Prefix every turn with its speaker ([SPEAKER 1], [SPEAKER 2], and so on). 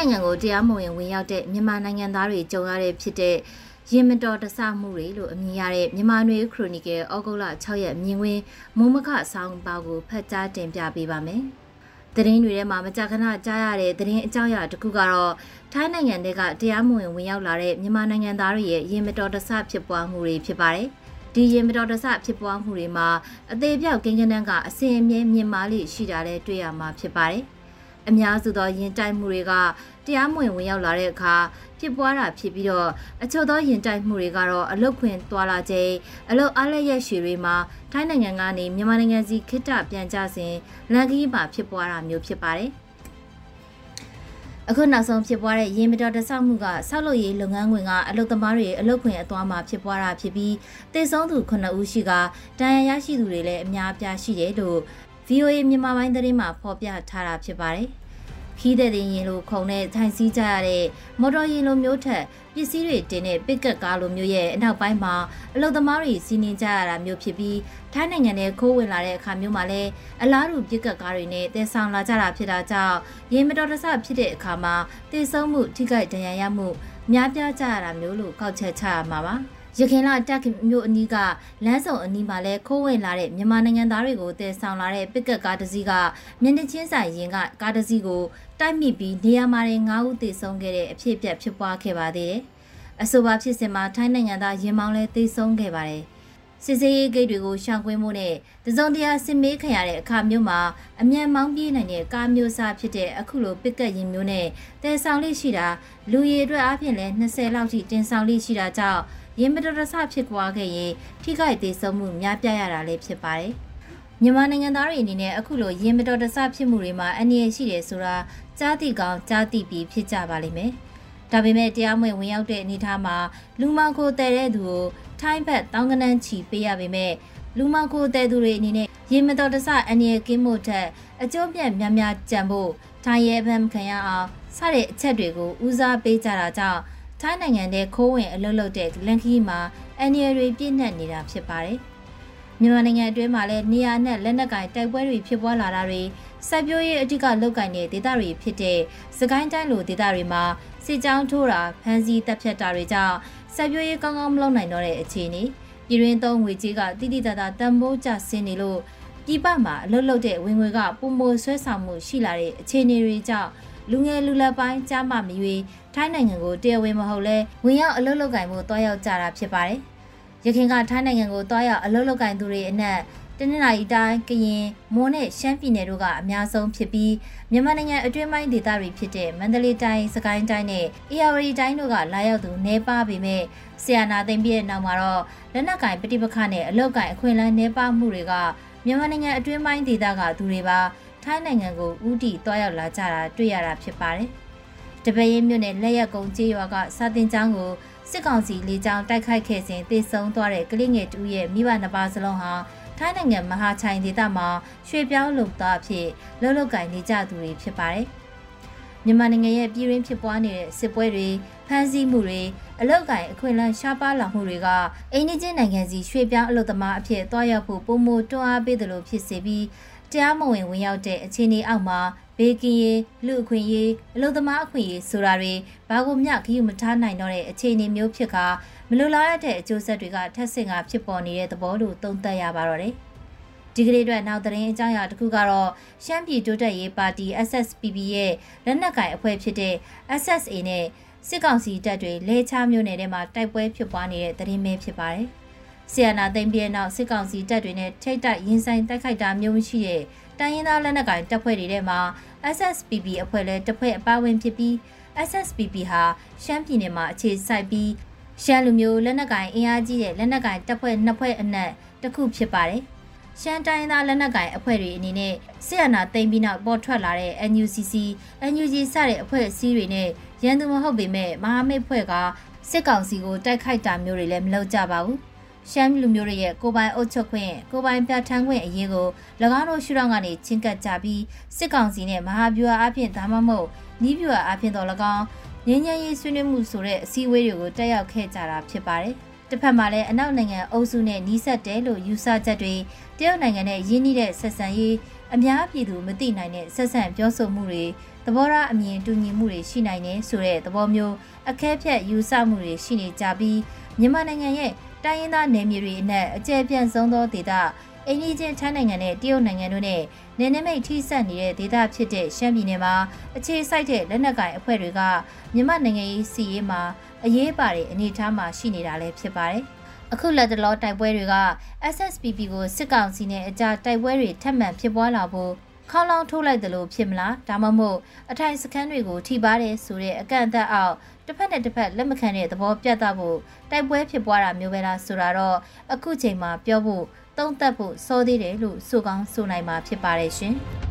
[SPEAKER 1] နိုင်ငံကိုတရားမဝင်ဝင်ရောက်တဲ့မြန်မာနိုင်ငံသားတွေကြုံရတဲ့ဖြစ်တဲ့ရင်မတော်တဆမှုတွေလို့အမည်ရတဲ့မြန်မာနွေခရိုနီကယ်ဩဂုတ်လ6ရက်မြင်ကွင်းမုံမခဆောင်းပါကိုဖတ်ကြားတင်ပြပေးပါမယ်။သတင်းတွေထဲမှာမကြာခဏကြားရတဲ့သတင်းအကြောင်းအရာတစ်ခုကတော့ထိုင်းနိုင်ငံတွေကတရားမဝင်ဝင်ရောက်လာတဲ့မြန်မာနိုင်ငံသားတွေရဲ့ရင်မတော်တဆဖြစ်ပွားမှုတွေဖြစ်ပါတယ်။ဒီရင်မတော်တဆဖြစ်ပွားမှုတွေမှာအသေးပြောက်ကိန်းကနန်းကအစင်အမြဲမြင်မာလိရှိတာလည်းတွေ့ရမှာဖြစ်ပါတယ်။ အများစုသောယင်တိုက်မှုတွေကတရားမဝင်ဝင်ရောက်လာတဲ့အခါဖြစ်ပွားတာဖြစ်ပြီးတော့အချို့သောယင်တိုက်မှုတွေကတော့အလုတ်ခွင်သွားလာခြင်းအလုတ်အားလက်ရက်ရှည်တွေမှာထိုင်းနိုင်ငံကနေမြန်မာနိုင်ငံစီခိတ္တပြန်ကြစဉ်လန်ကီးမှာဖြစ်ပွားတာမျိုးဖြစ်ပါတယ်အခုနောက်ဆုံးဖြစ်ပွားတဲ့ရေမတော်တဆောက်မှုကဆောက်လုပ်ရေးလုပ်ငန်းခွင်ကအလုပ်သမားတွေအလုပ်ခွင်အသွားမှာဖြစ်ပွားတာဖြစ်ပြီးတေဆုံးသူ9ဦးရှိကတန်ရာရရှိသူတွေလည်းအများအပြားရှိတယ်လို့ VOA မြန်မာပိုင်းသတင်းမှာဖော်ပြထားတာဖြစ်ပါတယ်။ခီးတဲ့တင်ရင်လိုခုံနဲ့ထိုင်စည်းကြရတဲ့မော်တော်ယာဉ်လိုမျိုးထက်ပစ္စည်းတွေတင်တဲ့ပစ်ကတ်ကားလိုမျိုးရဲ့အနောက်ပိုင်းမှာအလုပ်သမားတွေစီးနှင်းကြရတာမျိုးဖြစ်ပြီးထိုင်းနိုင်ငံနဲ့ခိုးဝင်လာတဲ့အခါမျိုးမှာလည်းအလားတူပစ်ကတ်ကားတွေနဲ့တည်ဆောင်လာကြတာဖြစ်တာကြောင့်ရေမတော်တဆဖြစ်တဲ့အခါမှာတည်ဆုံမှုထိခိုက်ဒဏ်ရာရမှုများပြားကြရတာမျိုးလို့ကောက်ချက်ချရမှာပါ။ ရခိုင်လတက်မြို့အနီးကလမ်းစုံအနီးမှာလဲခိုးဝင်လာတဲ့မြန်မာနိုင်ငံသားတွေကိုတည်ဆောင်လာတဲ့ပစ်ကတ်ကားတစ်စီးကမျက်နှာချင်းဆိုင်ရင်ကကားတစ်စီးကိုတိုက်မိပြီးနေရာမှာ9ဦးသေဆုံးခဲ့တဲ့အဖြစ်အပျက်ဖြစ်ပွားခဲ့ပါသေးတယ်။အဆိုပါဖြစ်စဉ်မှာထိုင်းနိုင်ငံသားရင်မောင်းလဲသေဆုံးခဲ့ပါတယ်။စစ်စေးရေးဂိတ်တွေကိုရှောင်ကွင်းမှုနဲ့တစုံတရာစစ်မေးခံရတဲ့အခါမျိုးမှာအမြန်မောင်းပြေးနိုင်တဲ့ကားမျိုးစားဖြစ်တဲ့အခုလိုပစ်ကတ်ရင်မျိုးနဲ့တဲဆောင်လေးရှိတာလူရည်အတွက်အပြင်လဲ20လောက်ထိတင်ဆောင်လေးရှိတာကြောင့် ရင်မတော်တဆဖြစ်ပွားခဲ့ရင်ထိခိုက်သေးဆုံးမှုများပြားရတာလည်းဖြစ်ပါတယ်။မြန်မာနိုင်ငံသားတွေအနေနဲ့အခုလိုရင်မတော်တဆဖြစ်မှုတွေမှာအန္တရာယ်ရှိတယ်ဆိုတာကြားသိကောင်းကြားသိပြီးဖြစ်ကြပါလိမ့်မယ်။ဒါပေမဲ့တရားမဝင်ဝင်ရောက်တဲ့အနေအထားမှာလူမောင်ခိုတဲ့တဲ့သူကိုထိုင်းဘက်တောင်းကနန်းချီပေးရပေမဲ့လူမောင်ခိုတဲ့သူတွေအနေနဲ့ရင်မတော်တဆအန္တရာယ်ကင်းမှုထက်အကျိုးပြတ်များများကြံဖို့ထိုင်းရဲဘက်ခံရအောင်စတဲ့အချက်တွေကိုဦးစားပေးကြတာကြောင့် ထိုင်းနိုင်ငံထဲခိုးဝင်အလုပ်လုပ်တဲ့လန်ခီမှာအန်နီယယ်တွေပြည့်နှက်နေတာဖြစ်ပါတယ်။မြန်မာနိုင်ငံအတွင်းမှာလည်းနေရာနဲ့လက်နက်ကင်တိုက်ပွဲတွေဖြစ်ပွားလာတာတွေစိုက်ပျိုးရေးအဓိကလောက်ကင်တဲ့ဒေသတွေဖြစ်တဲ့စကိုင်းတိုင်းလိုဒေသတွေမှာစစ်ကြောင်းထိုးတာဖမ်းဆီးတပ်ဖြတ်တာတွေကြောင့်စိုက်ပျိုးရေးကောင်းကောင်းမလုပ်နိုင်တော့တဲ့အခြေအနေပြည်တွင်းသုံးငွေကြေးကတိတိတသားတန်ဖိုးကျဆင်းနေလို့ပြည်ပမှာအလုပ်လုပ်တဲ့ဝင်ငွေကပုံမိုဆွဲဆောင်မှုရှိလာတဲ့အခြေအနေတွေကြောင့် လူငယ်လူလက်ပိုင်းကြားမှမရွေထိုင်းနိုင်ငံကိုတရားဝင်မဟုတ်လဲဝင်ရောက်အလုပ်လုပ်ကင်မှုတွားရောက်ကြတာဖြစ်ပါတယ်။ရခိုင်ကထိုင်းနိုင်ငံကိုတွားရောက်အလုပ်လုပ်ကင်သူတွေအနက်တနင်္လာရီတိုင်းကရင်မွန်နဲ့ရှမ်းပြည်နယ်တို့ကအများဆုံးဖြစ်ပြီးမြန်မာနိုင်ငံအတွင်းပိုင်းဒေသတွေဖြစ်တဲ့မန္တလေးတိုင်းစကိုင်းတိုင်းနဲ့အေရဝတီတိုင်းတို့ကလာရောက်သူနေပါပေမဲ့ဆီယနာသိမ့်ပြည့်တဲ့နောက်မှာတော့လက်နက်ကင်ပဋိပက္ခနဲ့အလောက်ကင်အခွင့်အလမ်းနေပါမှုတွေကမြန်မာနိုင်ငံအတွင်းပိုင်းဒေသကသူတွေပါ ထိုင်းနိုင်ငံကိုဥတီတွားရောက်လာကြတာတွေ့ရတာဖြစ်ပါတယ်။တပည့်ရင်းမြို့နယ်လက်ရက်ကုန်းကျေးရွာကစာတင်ကျောင်းကိုစစ်ကောင်စီလေကြောင်းတိုက်ခိုက်ခဲ့စဉ်တေဆုံးသွားတဲ့ကလေးငယ်တူရဲ့မိဘနှစ်ပါးစလုံးဟာထိုင်းနိုင်ငံမဟာချိုင်ဒေသမှာရွှေပြောင်းလုံသားအဖြစ်လှုပ်လှုပ်ကင်နေကြသူတွေဖြစ်ပါတယ်။မြန်မာနိုင်ငံရဲ့ပြည်ရင်းဖြစ်ပွားနေတဲ့စစ်ပွဲတွေဖမ်းဆီးမှုတွေအလောက်ကင်အခွင့်အလမ်းရှားပါးလာမှုတွေကအိန္ဒိချင်းနိုင်ငံစီရွှေပြောင်းအလုပ်သမားအဖြစ်တွားရောက်ဖို့ပုံမတွန်းအားပေးတယ်လို့ဖြစ်စေပြီး တရားမဝင်ဝင်ရောက်တဲ့အခြေအနေအောက်မှာဘေးကင်းရေးလူအခွင့်ရေးအလုပ်သမားအခွင့်ရေးဆိုတာတွေဘာကိုမျှခရီးမထားနိုင်တော့တဲ့အခြေအနေမျိုးဖြစ်ကမလိုလားရတဲ့အကျိုးဆက်တွေကထက်ဆင့်ကဖြစ်ပေါ်နေတဲ့သဘောလို့သုံးသပ်ရပါတော့တယ်။ဒီကနေ့အတွက်နောက်သတင်းအကြောင်းအရာတစ်ခုကတော့ရှမ်းပြည်တိုးတက်ရေးပါတီ SSPP ရဲ့လက်နက်ကင်အဖွဲ့ဖြစ်တဲ့ SSA နဲ့စစ်ကောင်စီတပ်တွေလဲချမျိုးနယ်ထဲမှာတိုက်ပွဲဖြစ်ပွားနေတဲ့သတင်းပဲဖြစ်ပါတယ်။ ဆီယနာသိမ်းပြီးနောက်စစ်ကောင်စီတပ်တွေနဲ့ထိတ်တိုက်ရင်ဆိုင်တိုက်ခိုက်တာမျိုးရှိတဲ့တိုင်းရင်းသားလက်နက်ကိုင်တပ်ဖွဲ့တွေထဲမှာ SSPP အဖွဲ့လည်းတစ်ဖွဲ့အပါဝင်ဖြစ်ပြီး SSPP ဟာရှမ်းပြည်နယ်မှာအခြေစိုက်ပြီးရှမ်းလူမျိုးလက်နက်ကိုင်အင်အားကြီးတဲ့လက်နက်ကိုင်တပ်ဖွဲ့နှစ်ဖွဲ့အနက်တစ်ခုဖြစ်ပါတယ်။ရှမ်းတိုင်းသားလက်နက်ကိုင်အဖွဲ့တွေအနေနဲ့ဆီယနာသိမ်းပြီးနောက်ပေါ်ထွက်လာတဲ့ NUCC, NUG စတဲ့အဖွဲ့အစည်းတွေနဲ့ရန်သူမဟုတ်ပေမဲ့မဟာမိတ်ဖွဲ့ကစစ်ကောင်စီကိုတိုက်ခိုက်တာမျိုးတွေလည်းမလုပ်ကြပါဘူး။ ရှမ်းလူမျိုးတွေရဲ့ကိုပိုင်အုပ်ချုပ်ခွင့်ကိုပိုင်ပြဋ္ဌာန်းခွင့်အရေးကို၎င်းတို့ရှုထောင့်ကနေချင်းကပ်ကြပြီးစစ်ကောင်စီနဲ့မဟာဗျူဟာအဖြစ်ဒါမှမဟုတ်နီးဗျူဟာအဖြစ်တော့၎င်းငញ្ញရေးဆွေးနွေးမှုဆိုတဲ့အစည်းအဝေးတွေကိုတက်ရောက်ခဲ့ကြတာဖြစ်ပါတယ်။တစ်ဖက်မှာလည်းအနောက်နိုင်ငံအုပ်စုနဲ့နီးစပ်တယ်လို့ယူဆချက်တွေတရုတ်နိုင်ငံနဲ့ရင်းနှီးတဲ့ဆက်ဆံရေးအများပြည်သူမသိနိုင်တဲ့ဆက်ဆံပြောဆိုမှုတွေသဘောထားအမြင်တူညီမှုတွေရှိနိုင်တယ်ဆိုတဲ့သဘောမျိုးအခဲဖြတ်ယူဆမှုတွေရှိနေကြပြီးမြန်မာနိုင်ငံရဲ့ တိုင်းရင်းသားနယ်မြေတွေအနက်အကျယ်ပြန့်ဆုံးသောဒေသအိန္ဒိချင်းထိုင်းနိုင်ငံနဲ့တရုတ်နိုင်ငံတို့နဲ့နယ်နိမိတ်ထိစပ်နေတဲ့ဒေသဖြစ်တဲ့ရှမ်းပြည်နယ်မှာအခြေစိုက်တဲ့လက်နက်ကိုင်အဖွဲ့တွေကမြန်မာနိုင်ငံရေးစီရေးမှာအရေးပါတဲ့အနေအထားမှာရှိနေတာလည်းဖြစ်ပါတယ်။အခုလက်တလောတိုက်ပွဲတွေက SSPP ကိုစစ်ကောင်စီနဲ့အကြတိုက်ပွဲတွေထပ်မံဖြစ်ပွားလာဖို့ ခေါလောင်းထိုးလိုက်တယ်လို့ဖြစ်မလားဒါမှမဟုတ်အထိုင်စခန်းတွေကိုထိပါတယ်ဆိုတဲ့အကန့်အသတ်အောက်တစ်ဖက်နဲ့တစ်ဖက်လက်မခံတဲ့သဘောပြသဖို့တိုက်ပွဲဖြစ်ပွားတာမျိုးပဲလားဆိုတာတော့အခုချိန်မှာပြောဖို့သုံးသပ်ဖို့စောသေးတယ်လို့ဆိုကောင်းဆိုနိုင်မှာဖြစ်ပါတယ်ရှင်။